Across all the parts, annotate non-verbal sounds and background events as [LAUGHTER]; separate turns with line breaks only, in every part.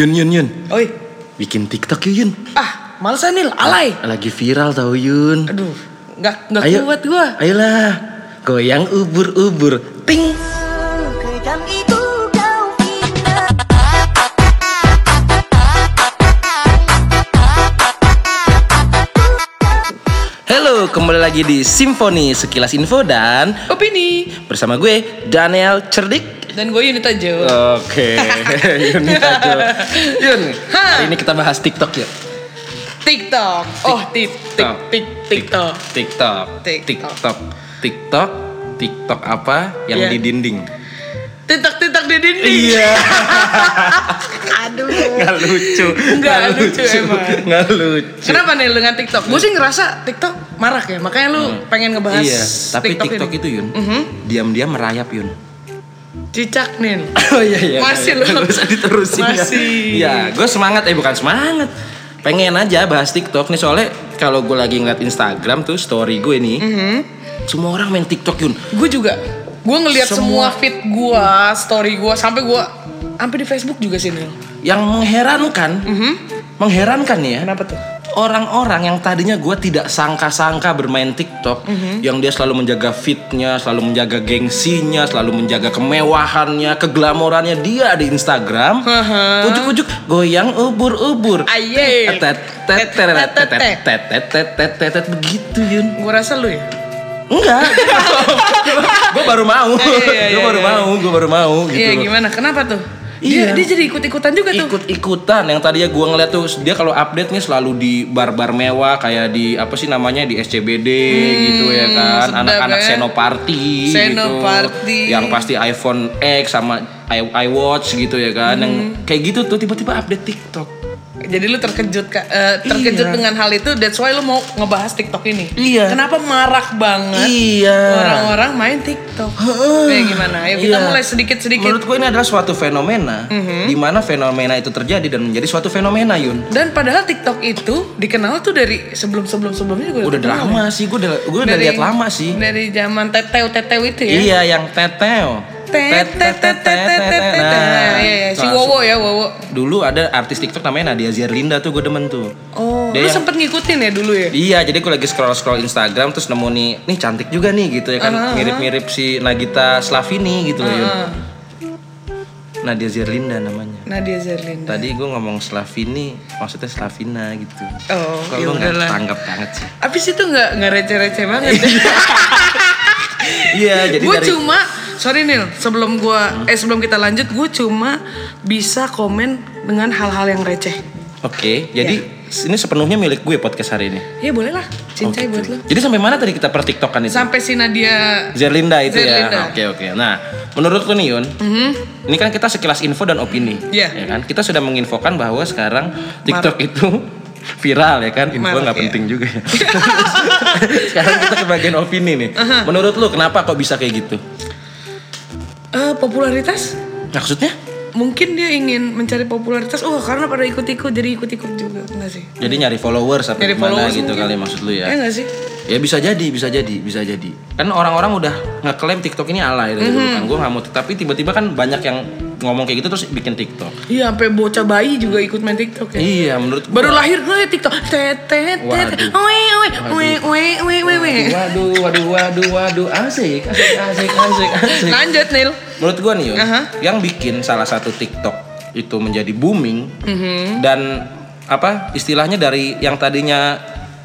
Yun, Yun, Yun.
Oi.
Bikin TikTok yuk, Yun.
Ah, malesan Nil, alay.
Lagi viral tau, Yun.
Aduh, nggak nggak
Ayo.
kuat gua.
Ayolah. Goyang ubur-ubur. Ting. Halo, kembali lagi di Simfoni Sekilas Info dan
Opini.
bersama gue Daniel Cerdik.
Dan gue Yunita Jo.
Oke, [LAUGHS] Yun aja. Yun, hari ini kita bahas TikTok ya.
TikTok. Oh, tik tik tik TikTok.
TikTok.
TikTok.
TikTok. TikTok. TikTok apa yang
Iya.
di dinding?
TikTok TikTok di dinding.
Iya. [LAUGHS]
Aduh.
Nggak lucu.
Nggak lucu emang.
Nggak lucu.
Kenapa nih dengan TikTok? Gue sih ngerasa TikTok marak ya, makanya lu pengen ngebahas
Iya, tapi
TikTok,
TikTok,
ini.
itu Yun,
Mhm.
diam-diam merayap Yun.
Cicak nih. [LAUGHS]
Oh iya iya.
Masih lu.
Gak usah diterusin ya.
Masih.
Iya, gue semangat eh bukan semangat. Pengen aja bahas TikTok nih soalnya kalau gue lagi ngeliat Instagram tuh story gue nih.
Mhm.
Semua orang main TikTok Yun.
Gue juga. Gue ngelihat semua,
Semua.
feed gue, story gue, sampai gue, sampai di Facebook juga sih Nil.
Yang mengherankan,
Mhm.
mengherankan nih ya.
Kenapa tuh?
orang-orang yang tadinya gue tidak sangka-sangka bermain TikTok,
mm-hmm.
yang dia selalu menjaga fitnya, selalu menjaga gengsinya, selalu menjaga kemewahannya, keglamorannya dia di Instagram,
uh-huh.
ujuk-ujuk goyang ubur-ubur, tetet begitu Yun.
Gue rasa lu ya.
Enggak, [LAUGHS] gue baru mau,
iya, iya, iya,
gue baru mau, gitu.
gimana? Kenapa tuh?
Iya.
Dia, dia jadi ikut-ikutan juga tuh.
ikut-ikutan yang tadinya gua ngeliat tuh dia kalau update nih selalu di bar-bar mewah kayak di apa sih namanya di SCBD gitu ya kan anak-anak
ya.
Senoparty
Senoparty.
gitu yang pasti iPhone X sama iWatch gitu ya kan yang
Hmm.
kayak gitu tuh tiba-tiba update TikTok
Jadi lu terkejut Kak. Eh, terkejut
Iya.
dengan hal itu. That's why lu mau ngebahas TikTok ini.
Iya.
Kenapa marak banget
iya
orang-orang main TikTok? Kayak gimana? Ayo kita
Iya.
mulai sedikit-sedikit.
menurut gue ini adalah suatu fenomena
Mhm.
di mana fenomena itu terjadi dan menjadi suatu fenomena Yun
Dan padahal TikTok itu dikenal tuh dari sebelum-sebelum sebelumnya juga
udah lama
ya.
sih gue udah gue udah lihat lama sih
Dari zaman teteu-teteu itu ya.
Iya yang teteo.
Nah, iya, iya. Si. Wowo ya, Wowo.
Dulu ada artis TikTok namanya Nadia Zerlinda tuh gue demen tuh.
Oh,
Dia
lu sempet ngikutin ya dulu ya?
Iya, jadi gue lagi scroll scroll Instagram terus nemu nih, nih cantik juga nih gitu ya kan, mirip-mirip si Nagita Slavini gitu loh. Nadia Zerlinda namanya.
Nadia Zerlinda.
Tadi gue ngomong Slavini, maksudnya Slavina gitu.
Oh,
Kok
ya
nggak tanggap banget sih?
Abis itu nggak nggak receh-receh banget.
Iya, jadi
gue cuma sorry Nil, sebelum gua eh sebelum kita lanjut, gue cuma bisa komen dengan hal-hal yang receh.
Oke, jadi ini sepenuhnya milik gue podcast hari ini.
Ya boleh lah, cincai
Oh,
buat lo.
Jadi sampai mana tadi kita per TikTokan itu?
Sampai si Nadia.
Zerlinda itu ya.
Zerlinda.
Oke oke. Nah, menurut lu nih Yun,
Mhm.
ini kan kita sekilas info dan opini,
Iya.
ya kan? Kita sudah menginfokan bahwa sekarang TikTok itu [LAUGHS] viral ya kan? Info nggak
ya.
penting juga ya. [LAUGHS] sekarang kita ke bagian opini nih. Menurut lu kenapa kok bisa kayak gitu?
Eh, popularitas?
Maksudnya?
Mungkin dia ingin mencari popularitas. Oh, karena pada ikut-ikut jadi ikut-ikut juga, enggak sih?
Jadi nyari followers apa
Nyari
gimana
followers
gitu
mungkin.
kali maksud lu
Ya
ya?
enggak sih?
Ya bisa jadi, bisa jadi, bisa jadi. Kan orang-orang udah ngeklaim TikTok ini alay dari dulu
Mhm.
kan. Gue nggak mau, tapi tiba-tiba kan banyak yang ngomong kayak gitu terus bikin TikTok.
Iya, sampai bocah bayi juga ikut main TikTok ya.
Iya, menurut gua-
Baru lahir gue TikTok. Tet tet tet. Oe oe oe oe oe oe.
Waduh, waduh, waduh, waduh, asik, asik, asik, asik, asik.
Lanjut Nil.
Menurut gua nih, Yun,
Aha.
yang bikin salah satu TikTok itu menjadi booming
Mhm.
dan apa istilahnya dari yang tadinya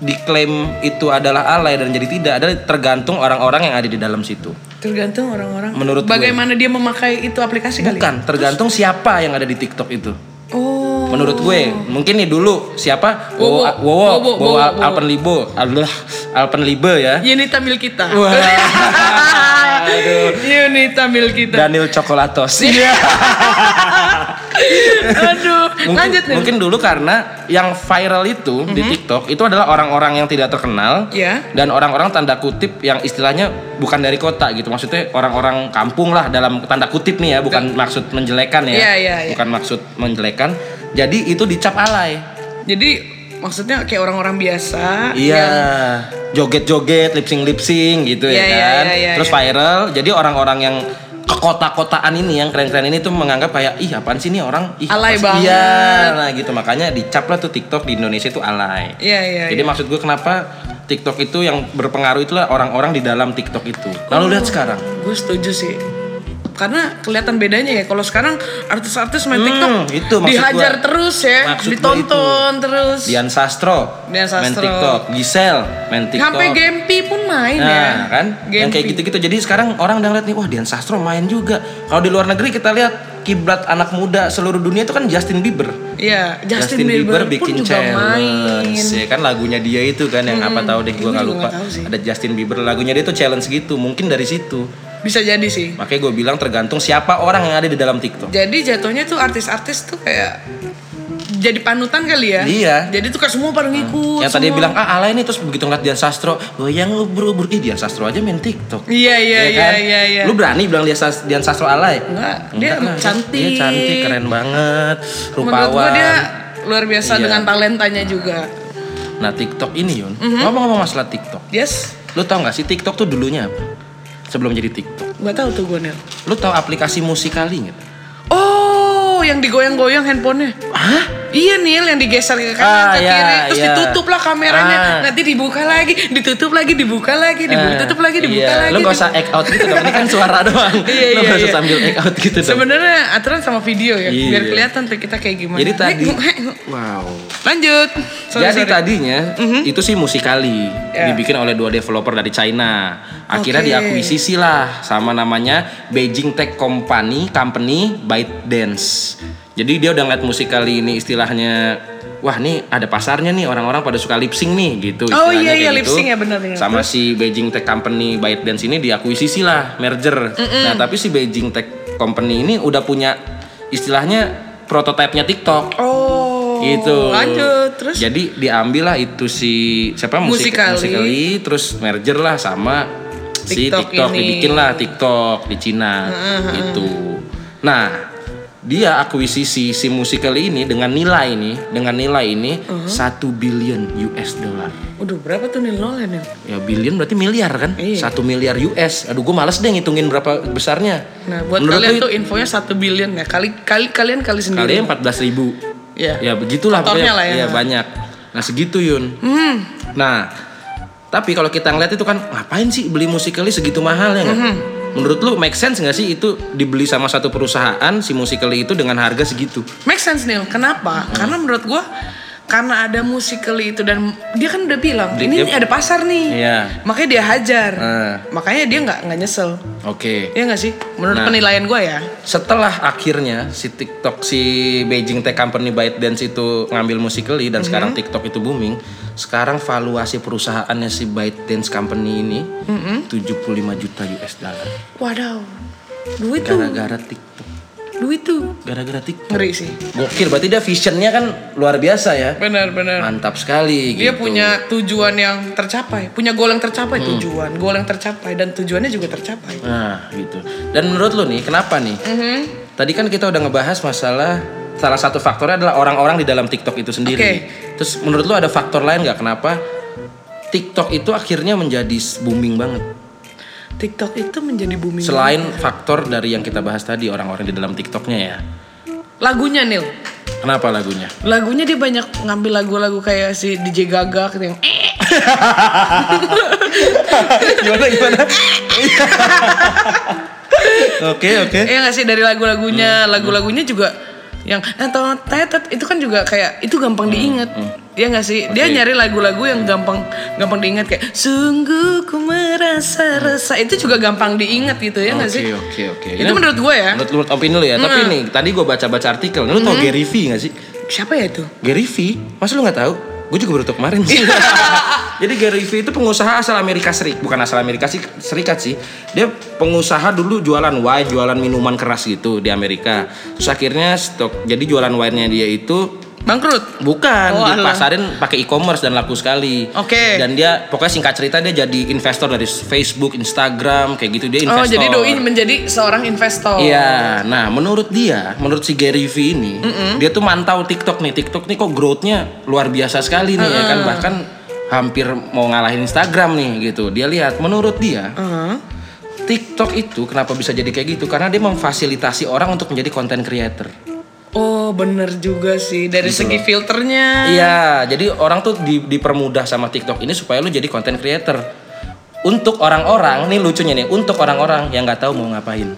diklaim itu adalah alay dan jadi tidak adalah tergantung orang-orang yang ada di dalam situ.
Tergantung orang-orang.
Menurut gue.
bagaimana dia memakai itu aplikasi kali.
Bukan, tergantung siapa yang ada di TikTok itu.
Oh.
Menurut gue, mungkin nih dulu siapa?
Wowo.
Wowo, Wowo. Alpenlibo, Allah, Alpenlibe ya.
Yunita mil kita.
Wah, [LAUGHS] aduh.
Yunita mil kita.
Daniel Cokolatos. [LAUGHS] Iya.
Aduh.
mungkin,
Lanjut Nil.
mungkin dulu karena yang viral itu di TikTok itu adalah orang-orang yang tidak terkenal
Ya.
dan orang-orang tanda kutip yang istilahnya bukan dari kota gitu maksudnya orang-orang kampung lah dalam tanda kutip nih ya bukan maksud menjelekan ya
Iya, iya, iya.
bukan maksud menjelekan jadi itu dicap alay
Jadi maksudnya kayak orang-orang biasa.
iya joget-joget lip sync lip sync gitu
Iya,
ya
iya,
kan
iya, iya,
terus
iya.
viral jadi orang-orang yang ke kota-kotaan ini yang keren-keren ini tuh menganggap kayak ih apaan sih nih orang ih
Alay
apa sih?"
banget.
iya nah gitu makanya dicap lah tuh TikTok di Indonesia itu alay
Iya iya.
jadi
iya.
maksud gue kenapa TikTok itu yang berpengaruh itulah orang-orang di dalam TikTok itu lalu lihat sekarang
Gue setuju sih. Karena kelihatan bedanya ya. Kalau sekarang artis-artis main
Hmm,
TikTok
itu
dihajar
gua.
terus ya,
Maksud gua
ditonton terus.
Dian Sastro,
Dian
main
Sastro.
TikTok, Gisel main TikTok.
Sampai Gempi pun main ya.
Nah, kan? Yang kayak
Gempi.
gitu-gitu. Jadi sekarang orang udah ngeliat nih, wah Dian Sastro main juga. Kalau di luar negeri kita lihat kiblat anak muda seluruh dunia itu kan Justin Bieber.
Iya, Justin, Bieber,
bikin
pun juga
challenge
main.
ya kan lagunya dia itu kan yang apa tahu deh gue
Gua
nggak lupa ada Justin Bieber lagunya dia tuh challenge gitu mungkin dari situ
Bisa jadi sih.
makanya gue bilang tergantung siapa orang yang ada di dalam TikTok
Jadi jatuhnya tuh artis-artis tuh kayak jadi panutan kali ya.
Iya.
Jadi tuh kayak semua pada ngikut.
yang tadi bilang ah alay nih terus begitu ngeliat Dian Sastro goyang ubur-ubur ih Dian Sastro aja main TikTok
Iya iya
Ya
iya
kan?
iya iya.
Lu berani bilang dia Sas- Dian Sastro alay?
Enggak, dia
lah.
cantik.
Dia cantik, keren banget,
Menurut
rupawan.
gua dia luar biasa
Iya.
dengan talentanya juga.
Nah TikTok ini Yun,
Mhm.
ngomong-ngomong masalah TikTok.
Yes.
Lu tau gak sih TikTok tuh dulunya apa? Sebelum jadi TikTok.
Gak tahu tuh gue Nel.
Lu tau aplikasi musikali nggak?
Oh, yang digoyang-goyang handphonenya.
Hah?
Iya Nil, yang digeser ke kanan
Ah,
ke
iya,
kiri, terus
iya.
ditutup lah kameranya.
Ah.
Nanti dibuka lagi, ditutup lagi, dibuka lagi, dibuka,
Eh,
tutup lagi, dibuka
iya.
lagi.
Lu gak usah act out gitu dong, ini kan [LAUGHS] suara doang.
Iya,
Lu
iya,
gak usah
iya.
sambil act out gitu dong.
Sebenarnya aturan sama video ya,
Iya.
biar kelihatan tuh kita kayak gimana.
Jadi tadi, wow.
lanjut. Sorry,
Jadi
sorry.
tadinya itu sih musikali
Ya.
dibikin oleh dua developer dari China. Akhirnya
Oke.
diakuisisi lah sama namanya Beijing Tech Company Company ByteDance. Jadi dia udah ngeliat musikali ini istilahnya Wah nih ada pasarnya nih orang-orang pada suka lip sync nih gitu
Oh, iya, iya, lip
gitu.
sync ya, benar-benar.
Sama si Beijing Tech Company ByteDance ini diakuisisi lah merger. Nah tapi si Beijing Tech Company ini udah punya istilahnya prototipenya TikTok
Oh.
gitu.
Lanjut terus.
Jadi diambil lah itu si siapa musik
Musical.ly.
musikali terus merger lah sama si
TikTok
TikTok
ini.
dibikin lah TikTok di Cina gitu. Nah, dia akuisisi si musikali ini dengan nilai ini, dengan nilai ini satu billion US dollar.
Waduh, berapa tuh Nil Nolan Nil?
Ya billion berarti miliar kan?
Iya.
Satu miliar US. Aduh, gue males deh ngitungin berapa besarnya.
Nah, buat
Menurut
kalian tuh infonya satu billion ya. Kali kali kalian kali sendiri.
kalian 14 ribu.
Ya.
Ya begitulah pokoknya.
lah ya.
Iya, banyak. Nah segitu Yun.
Hmm.
Nah, tapi kalau kita ngeliat itu kan ngapain sih beli musikali segitu mahal ya nggak?
Mhm.
Menurut lu make sense nggak sih itu dibeli sama satu perusahaan si musikali itu dengan harga segitu?
Make sense Nil. Kenapa? Karena menurut gua karena ada musikali itu dan dia kan udah bilang
Dia-
ini
dia-
ada pasar nih.
Iya.
Makanya dia hajar.
Eh.
Makanya dia nggak nggak nyesel.
Oke.
Iya nggak sih? Menurut
Nah.
penilaian gua ya.
Setelah akhirnya si TikTok si Beijing Tech Company ByteDance itu ngambil musikali dan sekarang
Mhm.
TikTok itu booming, sekarang valuasi perusahaannya si ByteDance Company ini
Mhm.
75 juta US dollar.
Wadaw. Duit tuh.
Gara-gara TikTok.
Duit tuh.
Gara-gara TikTok.
Ngeri sih.
Gokil, berarti dia visionnya kan luar biasa ya.
Benar benar.
Mantap sekali
Dia
gitu.
punya tujuan yang tercapai, punya goal yang tercapai,
Hmm.
tujuan, goal yang tercapai dan tujuannya juga tercapai.
Nah, gitu. Dan menurut lu nih, kenapa nih?
Mhm.
Tadi kan kita udah ngebahas masalah salah satu faktornya adalah orang-orang di dalam TikTok itu sendiri.
Oke.
Terus menurut lu ada faktor lain nggak kenapa TikTok itu akhirnya menjadi booming banget?
TikTok itu menjadi booming.
Selain faktor dari yang kita bahas tadi orang-orang di dalam TikToknya ya.
lagunya Nil,
Kenapa lagunya?
lagunya dia banyak ngambil lagu-lagu kayak si DJ Gaga gitu yang eh, [LAUGHS]
gimana gimana? [LAUGHS] Oke oke.
ya nggak sih dari lagu-lagunya, lagu-lagunya juga yang atau tetet itu kan juga kayak itu gampang diinget. Ya nggak sih? Dia nyari lagu-lagu yang gampang gampang diinget kayak sungguh ku merasa rasa itu juga gampang diinget gitu ya nggak
Oke
sih?
oke oke.
Itu menurut gue ya.
Menurut, menurut opini lu ya. Tapi nih tadi gue baca-baca artikel. Lu tau Gary V nggak sih?
Siapa ya itu?
Gary V, masa lu nggak tahu? Gue juga baru tahu kemarin sih. [LAUGHS] Jadi Gary V itu pengusaha asal Amerika Serikat, bukan asal Amerika sih, Serikat sih. Dia pengusaha dulu jualan wine, jualan minuman keras gitu di Amerika. Terus akhirnya stok, jadi jualan wine-nya dia itu
Bangkrut.
bukan
Oh,
dipasarin pakai e-commerce dan laku sekali.
Oke.
Dan dia pokoknya singkat cerita dia jadi investor dari Facebook, Instagram kayak gitu dia
Oh
investor.
jadi doi menjadi seorang investor.
Iya, nah menurut dia, menurut si Gary V ini, dia tuh mantau TikTok nih. TikTok nih kok growth-nya luar biasa sekali nih ya kan, bahkan hampir mau ngalahin Instagram nih gitu. Dia lihat, menurut dia
Heeh.
TikTok itu kenapa bisa jadi kayak gitu? Karena dia memfasilitasi orang untuk menjadi content creator.
Oh bener juga sih dari
Gitu
segi
loh.
filternya.
Iya, jadi orang tuh di- dipermudah sama TikTok ini supaya lu jadi content creator. Untuk orang-orang, nih lucunya nih, untuk orang-orang yang nggak tahu mau ngapain.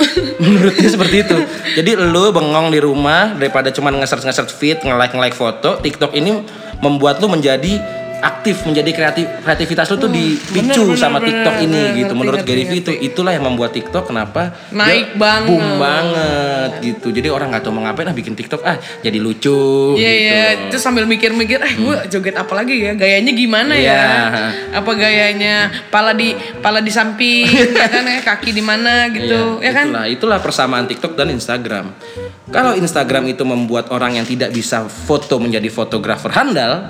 [LAUGHS] Menurutnya seperti itu. Jadi lu bengong di rumah daripada cuma nge-search nge-search feed, nge-like nge-like foto, TikTok ini membuat lu menjadi aktif, menjadi kreatif kreativitas lu tuh dipicu
bener, bener,
sama
bener,
TikTok ini
bener,
gitu.
ngerti,
Menurut Gary Vee itu itulah yang membuat TikTok kenapa
Naik banget.
boom banget gitu. Jadi orang nggak tahu mau ngapain ah bikin TikTok ah jadi lucu
Iya
gitu.
iya, itu sambil mikir-mikir, eh gue joget apa lagi ya? Gayanya gimana
Iya.
ya? Apa gayanya pala di pala di samping, [LAUGHS] ya kan ya kaki di mana gitu, ya kan?
Itulah, itulah persamaan TikTok dan Instagram. Kalau Instagram itu membuat orang yang tidak bisa foto menjadi fotografer handal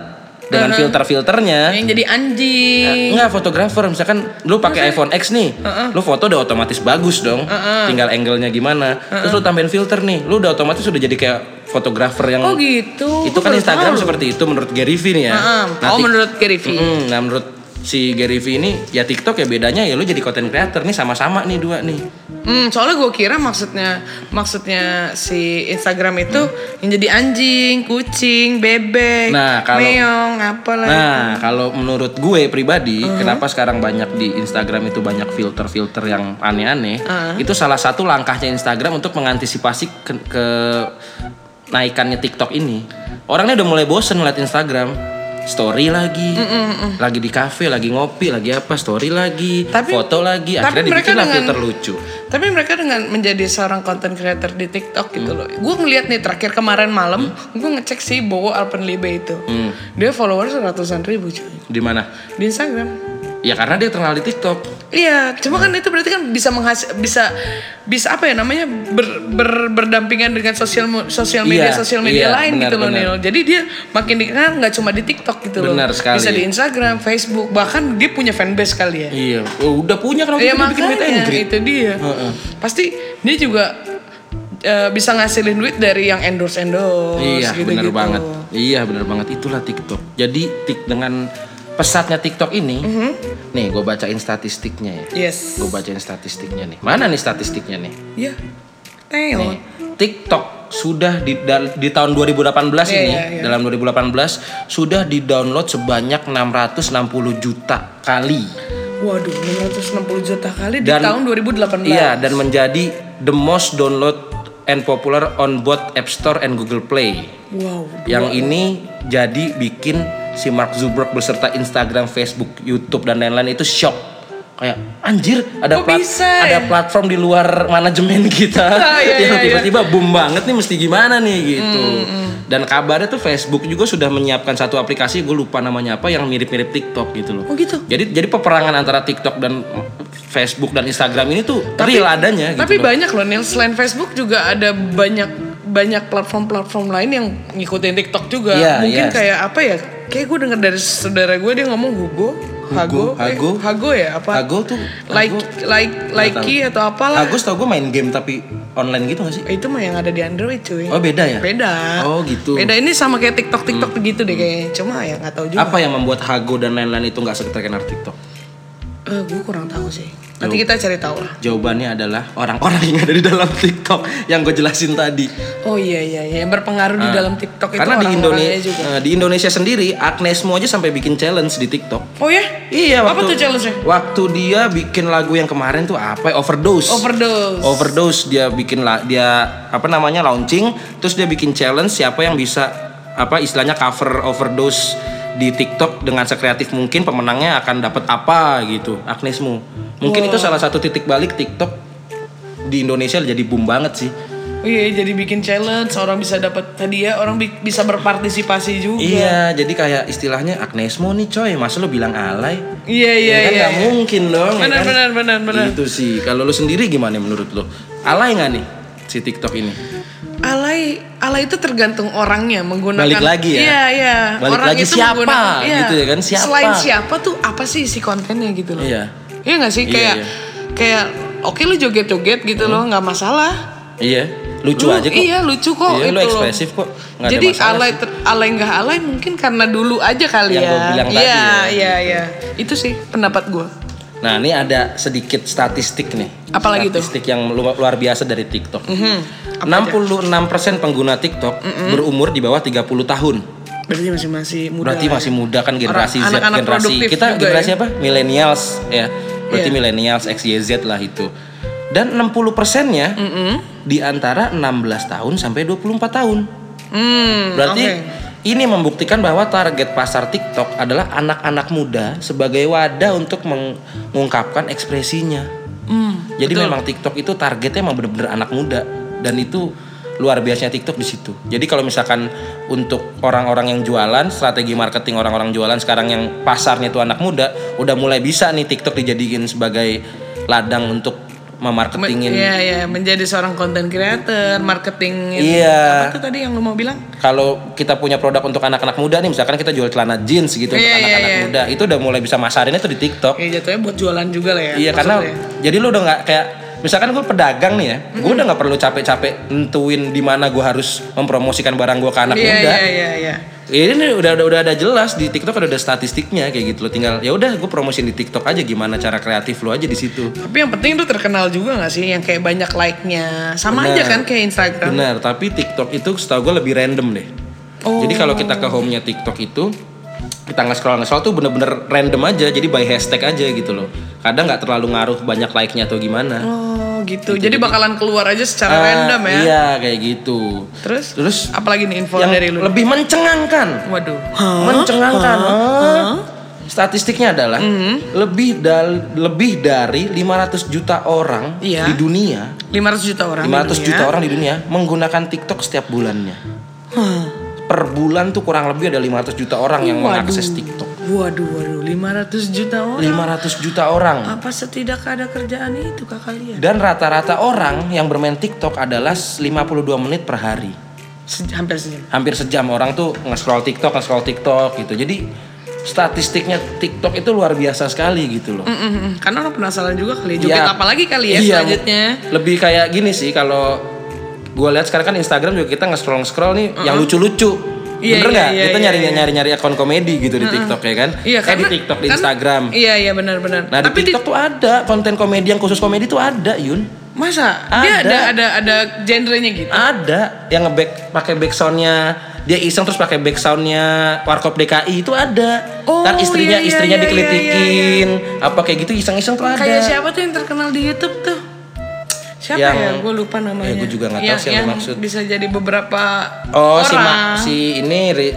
dengan filter-filternya.
Yang jadi anjing.
Enggak fotografer misalkan lu pakai iPhone X nih, lu foto udah otomatis bagus dong. Tinggal angle-nya gimana. Terus lu tambahin filter nih, lu udah otomatis udah jadi kayak fotografer yang
Oh gitu.
Itu kan Instagram
tahu.
seperti itu menurut Gary Vee nih ya.
Heeh.
Nah,
Oh
Tik-
menurut Gary Vee.
Mm-mm, nah menurut si Gary Vee ini ya TikTok ya bedanya ya lu jadi content creator nih sama-sama nih dua nih.
Hmm, soalnya gue kira maksudnya maksudnya si Instagram itu yang jadi anjing, kucing, bebek,
Nah, kalau-
meong, apalah
Nah, kalau menurut gue pribadi, kenapa sekarang banyak di Instagram itu banyak filter-filter yang aneh-aneh? Itu salah satu langkahnya Instagram untuk mengantisipasi ke, ke naikannya TikTok ini. Orangnya udah mulai bosen ngeliat Instagram. Story lagi, lagi di kafe, lagi ngopi, lagi apa, story lagi,
Tapi-
foto lagi,
tapi
akhirnya
mereka
dibikinlah
dengan-
filter lucu.
Tapi mereka dengan menjadi seorang content creator di TikTok gitu loh. Gue ngeliat nih terakhir kemarin malam, gue ngecek si Bowo Alpenlibe itu. Dia followers ratusan ribu cuy.
Di mana?
Di Instagram.
Ya karena dia terkenal di TikTok.
Iya, cuma kan itu berarti kan bisa menghasil bisa bisa apa ya namanya ber, ber- berdampingan dengan sosial sosial media
Iya,
sosial media
iya,
lain
benar,
gitu loh
benar.
Nil. Jadi dia makin dikenal nggak cuma di TikTok gitu loh.
Benar sekali.
Bisa di Instagram, Facebook, bahkan dia punya fanbase kali ya.
Iya, oh, udah punya kenapa
Iya
dia bikin meet and greet?
itu dia.
Heeh.
Pasti dia juga eh, bisa ngasilin duit dari yang endorse endorse.
Iya
gitu,
bener
gitu.
banget. Iya bener banget itulah TikTok. Jadi tik dengan pesatnya TikTok ini,
Mhm.
nih gue bacain statistiknya ya.
Yes.
Gue bacain statistiknya nih. Mana nih statistiknya nih?
Iya. Teo.
Nih, TikTok sudah di, di tahun 2018
Iya,
ini,
iya, iya.
dalam 2018 sudah di-download sebanyak 660 juta kali.
Waduh, 660 juta kali di
Dan-
tahun 2018.
Iya, dan menjadi the most download and popular on both App Store and Google Play.
Wow.
Yang ini jadi bikin si Mark Zuckerberg beserta Instagram, Facebook, YouTube dan lain-lain itu shock. Kayak anjir ada
Kok
plat-
bisa
ada
ya?"
platform di luar manajemen kita [LAUGHS]
Ah, iya, [LAUGHS]
yang
iya,
tiba-tiba boom banget nih mesti gimana nih gitu.
Hmm,
Dan kabarnya tuh Facebook juga sudah menyiapkan satu aplikasi gue lupa namanya apa yang mirip-mirip TikTok gitu loh.
Oh gitu.
Jadi jadi peperangan antara TikTok dan Facebook dan Instagram ini tuh real adanya gitu
Tapi
loh.
banyak loh Nil, selain Facebook juga ada banyak banyak platform-platform lain yang ngikutin TikTok juga.
Iya,
Mungkin
yes.
kayak apa ya? Kayak gue denger dari saudara gue dia ngomong Hugo, Hago, eh,
Hago.
Hago ya apa?
Hago tuh
like
Hago.
like likey atau apalah.
Agus tau gue main game tapi online gitu gak sih?
Eh, Itu mah yang ada di Android cuy.
Oh beda ya?
Beda.
Oh, gitu.
Beda ini sama kayak TikTok TikTok gitu deh kayaknya. Cuma ya nggak tahu juga.
Apa yang membuat Hago dan lain-lain itu nggak terkenal TikTok?
Eh, gue kurang tahu sih. Nanti kita cari tahu lah.
Jawabannya adalah orang-orang yang ada di dalam TikTok yang gue jelasin tadi.
Oh iya iya iya yang berpengaruh di dalam TikTok itu
Ah. Karena di Indonesia
juga.
di Indonesia sendiri Agnes Mo aja sampai bikin challenge di TikTok.
Oh ya?
Iya,
Apa
waktu
tuh challenge-nya?
Waktu dia bikin lagu yang kemarin tuh apa? ya? Overdose.
Overdose.
Overdose dia bikin la- dia apa namanya launching, terus dia bikin challenge siapa yang bisa apa istilahnya cover overdose di TikTok dengan sekreatif mungkin pemenangnya akan dapat apa gitu. Agnesmu. Mungkin itu salah satu titik balik TikTok di Indonesia jadi boom banget sih.
Oh iya, jadi bikin challenge, orang bisa dapat hadiah, orang bi- bisa berpartisipasi juga.
Iya, jadi kayak istilahnya Agnesmo nih coy, masa lu bilang alay?
Iya iya
ya kan
iya.
nggak mungkin dong. ya
Benar,
kan?
benar, benar, benar.
Itu sih. Kalau lu sendiri gimana menurut lu? Alay nggak nih si TikTok ini?
Alay, alay itu tergantung orangnya menggunakan.
Balik lagi ya?
Iya iya.
Balik lagi siapa
menggunakan- iya.
gitu ya kan, siapa?
Selain siapa tuh apa sih isi kontennya gitu loh?
Iya.
Iya nggak sih
Iya,
kayak
iya.
kayak oke lu joget-joget gitu loh nggak masalah.
Iya, lucu
Lu-
aja kok.
Iya lucu kok.
Iya,
itu
lu
loh.
ekspresif kok. Ada
Jadi
masalah
alay ter- alay nggak alay mungkin karena dulu aja kali
Yang
ya.
gua bilang tadi
Iya
ya.
iya iya. Itu sih pendapat gue.
Nah, ini ada sedikit statistik nih.
Apalagi
statistik yang lu- luar biasa dari TikTok.
Mhm.
66% pengguna TikTok berumur di bawah 30 tahun.
Berarti masih masih muda.
Berarti
lah
masih
ya.
muda kan generasi
Orang-
Z,
anak-anak
generasi
produktif
kita
juga
generasi
ya.
apa? Millennials ya. Berarti
Iya.
millennials X Y Z lah itu. Dan 60 persennya di antara 16 tahun sampai 24 tahun.
Hmm,
Berarti
oke.
ini membuktikan bahwa target pasar TikTok adalah anak-anak muda sebagai wadah untuk mengungkapkan ekspresinya.
Hmm,
Jadi memang TikTok itu targetnya emang bener-bener anak muda dan itu luar biasanya TikTok di situ. Jadi kalau misalkan untuk orang-orang yang jualan, strategi marketing orang-orang jualan sekarang yang pasarnya itu anak muda, udah mulai bisa nih TikTok dijadiin sebagai ladang untuk memarketingin.
Iya iya menjadi seorang content creator, marketing
Iya.
Apa tuh tadi yang lu mau bilang?
Kalau kita punya produk untuk anak-anak muda nih, misalkan kita jual celana jeans gitu untuk
Iya, iya,
anak-anak
iya.
muda, itu udah mulai bisa masarinnya tuh di TikTok.
Ya jatuhnya buat jualan juga lah ya.
Iya karena
maksudnya.
jadi lu udah nggak kayak misalkan gue pedagang nih ya, gue udah nggak perlu capek-capek nentuin di mana gue harus mempromosikan barang gue ke anak
Iya
muda.
iya iya iya.
Ini udah, udah udah ada jelas di TikTok udah ada statistiknya kayak gitu lo tinggal ya udah gue promosiin di TikTok aja gimana cara kreatif lo aja di situ.
Tapi yang penting lu terkenal juga gak sih yang kayak banyak like-nya. Sama
Benar.
aja kan kayak Instagram.
Benar, tapi TikTok itu setahu gue lebih random deh.
Oh.
Jadi kalau kita ke home-nya TikTok itu kita nge-scroll nge-scroll tuh bener-bener random aja, jadi by hashtag aja gitu loh. Kadang nggak terlalu ngaruh banyak like-nya atau gimana.
Oh gitu. Jadi bakalan keluar aja secara
Ah,
random ya.
Iya kayak gitu.
Terus
Terus
apalagi nih info
yang
dari lu?
lebih mencengangkan,
Waduh.
mencengangkan. ah, Statistiknya adalah
Mm-hmm.
lebih dari lebih dari 500 juta orang
Iya.
di dunia,
500 juta orang.
500
di dunia.
juta orang di dunia menggunakan TikTok setiap bulannya.
Hah.
Per bulan tuh kurang lebih ada 500 juta orang yang
Waduh.
mengakses TikTok.
Waduh, waduh, 500 juta orang.
500 juta orang.
Apa setidak ada kerjaan itu kak kalian?
Dan rata-rata orang yang bermain TikTok adalah 52 menit per hari.
Se- hampir sejam.
hampir sejam orang tuh nge-scroll TikTok, nge-scroll TikTok gitu. Jadi statistiknya TikTok itu luar biasa sekali gitu loh.
Mm-mm. Karena orang penasaran juga kali. Joget
Ya.
apa lagi kali ya
Iya,
selanjutnya?
Lebih kayak gini sih kalau gue lihat sekarang kan Instagram juga kita nge-scroll scroll nih yang lucu-lucu.
Iya,
Bener
iya,
nggak?
iya,
kita
iya,
nyari
iya.
nyari nyari akun komedi gitu di TikTok ya kan?
Iya,
Kayak di
karena-
TikTok, di
kan-
Instagram.
Iya, iya benar-benar.
Nah
Tapi
di TikTok tuh ada konten komedi yang khusus komedi tuh ada Yun.
masa dia
Ada.
ada ada ada genrenya gitu?
Ada yang ngeback pakai backsoundnya dia iseng terus pakai backsoundnya Warkop DKI itu ada.
Oh,
Ntar istrinya
iya, iya,
istrinya
iya,
dikelitikin apa kayak gitu iseng-iseng tuh ada.
Kayak siapa tuh yang terkenal di YouTube tuh? Siapa
Yang-
ya? Gue lupa namanya.
Eh, gua juga nggak tahu
Yang-
siapa
yang
maksud.
Bisa jadi beberapa
Oh si
orang.
Ma- si ini Ri-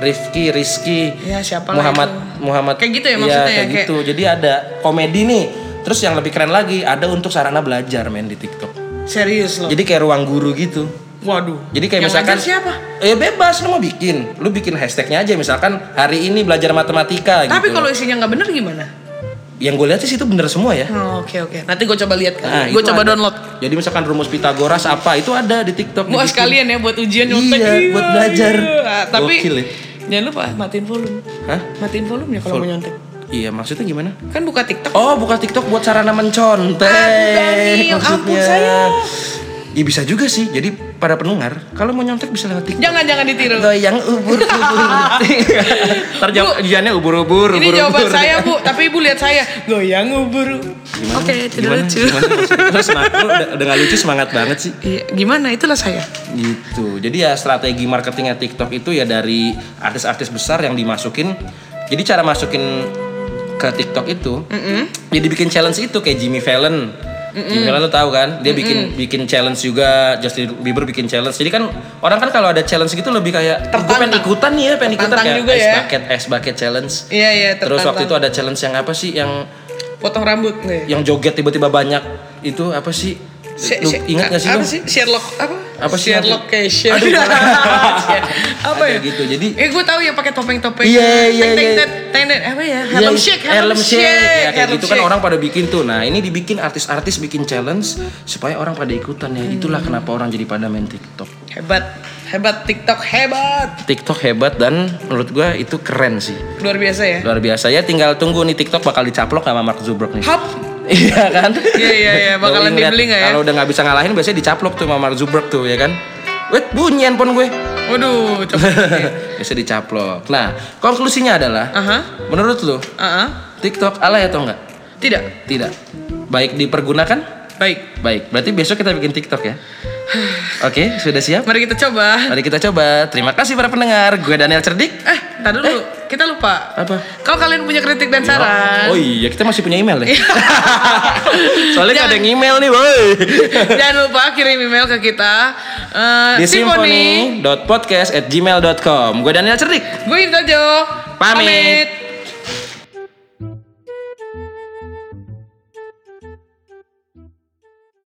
Rifki Rizky
Ya, siapa
Muhammad
itu.
Muhammad
Kayak gitu ya
Iya,
maksudnya ya,
kayak
kayak-
gitu jadi ada komedi nih terus yang lebih keren lagi ada untuk sarana belajar men di TikTok
Serius loh.
jadi kayak ruang guru gitu
Waduh.
Jadi kayak
Yang
misalkan
siapa?
Eh bebas lu mau bikin. Lu bikin hashtagnya aja misalkan hari ini belajar matematika gitu.
Tapi kalau isinya nggak bener gimana?
Yang gue lihat sih itu bener semua ya.
Oh, Oke oke. Nanti gue coba lihat
Nah,
kan. gue
itu
coba
ada.
download.
Jadi misalkan rumus Pitagoras apa itu ada di TikTok.
Wah
dibikin.
sekalian ya buat ujian nyontek.
Iya, buat belajar.
iya. Tapi
Gokil ya.
jangan lupa matiin volume.
Hah?
Matiin volume ya kalau mau nyontek.
Iya maksudnya gimana?
Kan buka TikTok.
Oh buka TikTok buat sarana mencontek
Aduh, ampun saya.
Iya bisa juga sih. Jadi para pendengar kalau mau nyontek bisa lewat TikTok.
Jangan jangan ditiru.
Goyang ubur-ubur. [LAUGHS] Ntar jawab ujiannya ubur-ubur.
Ini
ubur-ubur.
jawaban saya bu, tapi ibu lihat saya goyang ubur. Oke, tidak
Gimana?
lucu.
Gimana maksudnya? Lu semangat, lu udah, udah gak lucu semangat banget sih.
Iya, gimana? Itulah saya.
Gitu. Jadi ya strategi marketingnya TikTok itu ya dari artis-artis besar yang dimasukin. Jadi cara masukin ke TikTok itu, dia dibikin challenge itu kayak Jimmy Fallon. Fallon lo tahu kan? Dia bikin bikin challenge juga. Justin Bieber bikin challenge. Jadi kan orang kan kalau ada challenge gitu lebih kayak, gue pengen ikutan nih ya, pengen ikutan kayak
juga
ice
ya.
bucket, ice bucket challenge.
Iya iya.
Terus waktu itu ada challenge yang apa sih? Yang
potong rambut nih.
yang joget tiba-tiba banyak itu apa sih? Lu ingat gak sih
Apa sih Sherlock apa?
Apa sih?
Sherlock Cation.
Aduh,
apa ya?
Gitu. Jadi
Eh gue tahu yang pakai topeng-topeng.
Iya, iya, iya.
teng. apa ya? Harlem
Iya,
Shake,
Harlem Shake. Ya, kayak
Harlem
gitu kan orang pada bikin tuh. Nah, ini dibikin artis-artis bikin challenge supaya orang pada ikutan ya. Itulah kenapa orang jadi pada main TikTok.
hebat, hebat TikTok hebat.
TikTok hebat dan menurut gua itu keren sih.
Luar biasa ya.
Luar biasa ya. Tinggal tunggu nih TikTok bakal dicaplok sama Mark Zuckerberg nih.
Hap.
Iya kan?
Iya, iya, iya. Bakalan
ngeliat-
dibeli nggak ya?
Kalau udah nggak bisa ngalahin biasanya dicaplok tuh sama Mark Zuckerberg tuh ya kan. Wait, bunyi handphone gue.
Waduh, coba. [LAUGHS]
Biasa dicaplok. Nah, konklusinya adalah
Aha.
menurut lu
Aha.
TikTok alay atau enggak?
Tidak.
Tidak. Baik dipergunakan?
Baik.
Baik. Berarti besok kita bikin TikTok ya. Oke, sudah siap?
Mari kita coba.
Mari kita coba. Terima kasih para pendengar. Gue Daniel Cerdik.
Eh, ntar dulu. Kita lupa.
Apa?
Kalau kalian punya kritik dan saran,
Oh iya, kita masih punya email deh.
Iya. [LAUGHS]
Soalnya nggak ada yang email nih, boy. [LAUGHS]
jangan lupa kirim email ke kita. Eh,
Di
Simfoni.
symphony.podcast@gmail.com. Gue Daniel Cerdik.
Gue Intojo.
Pamit.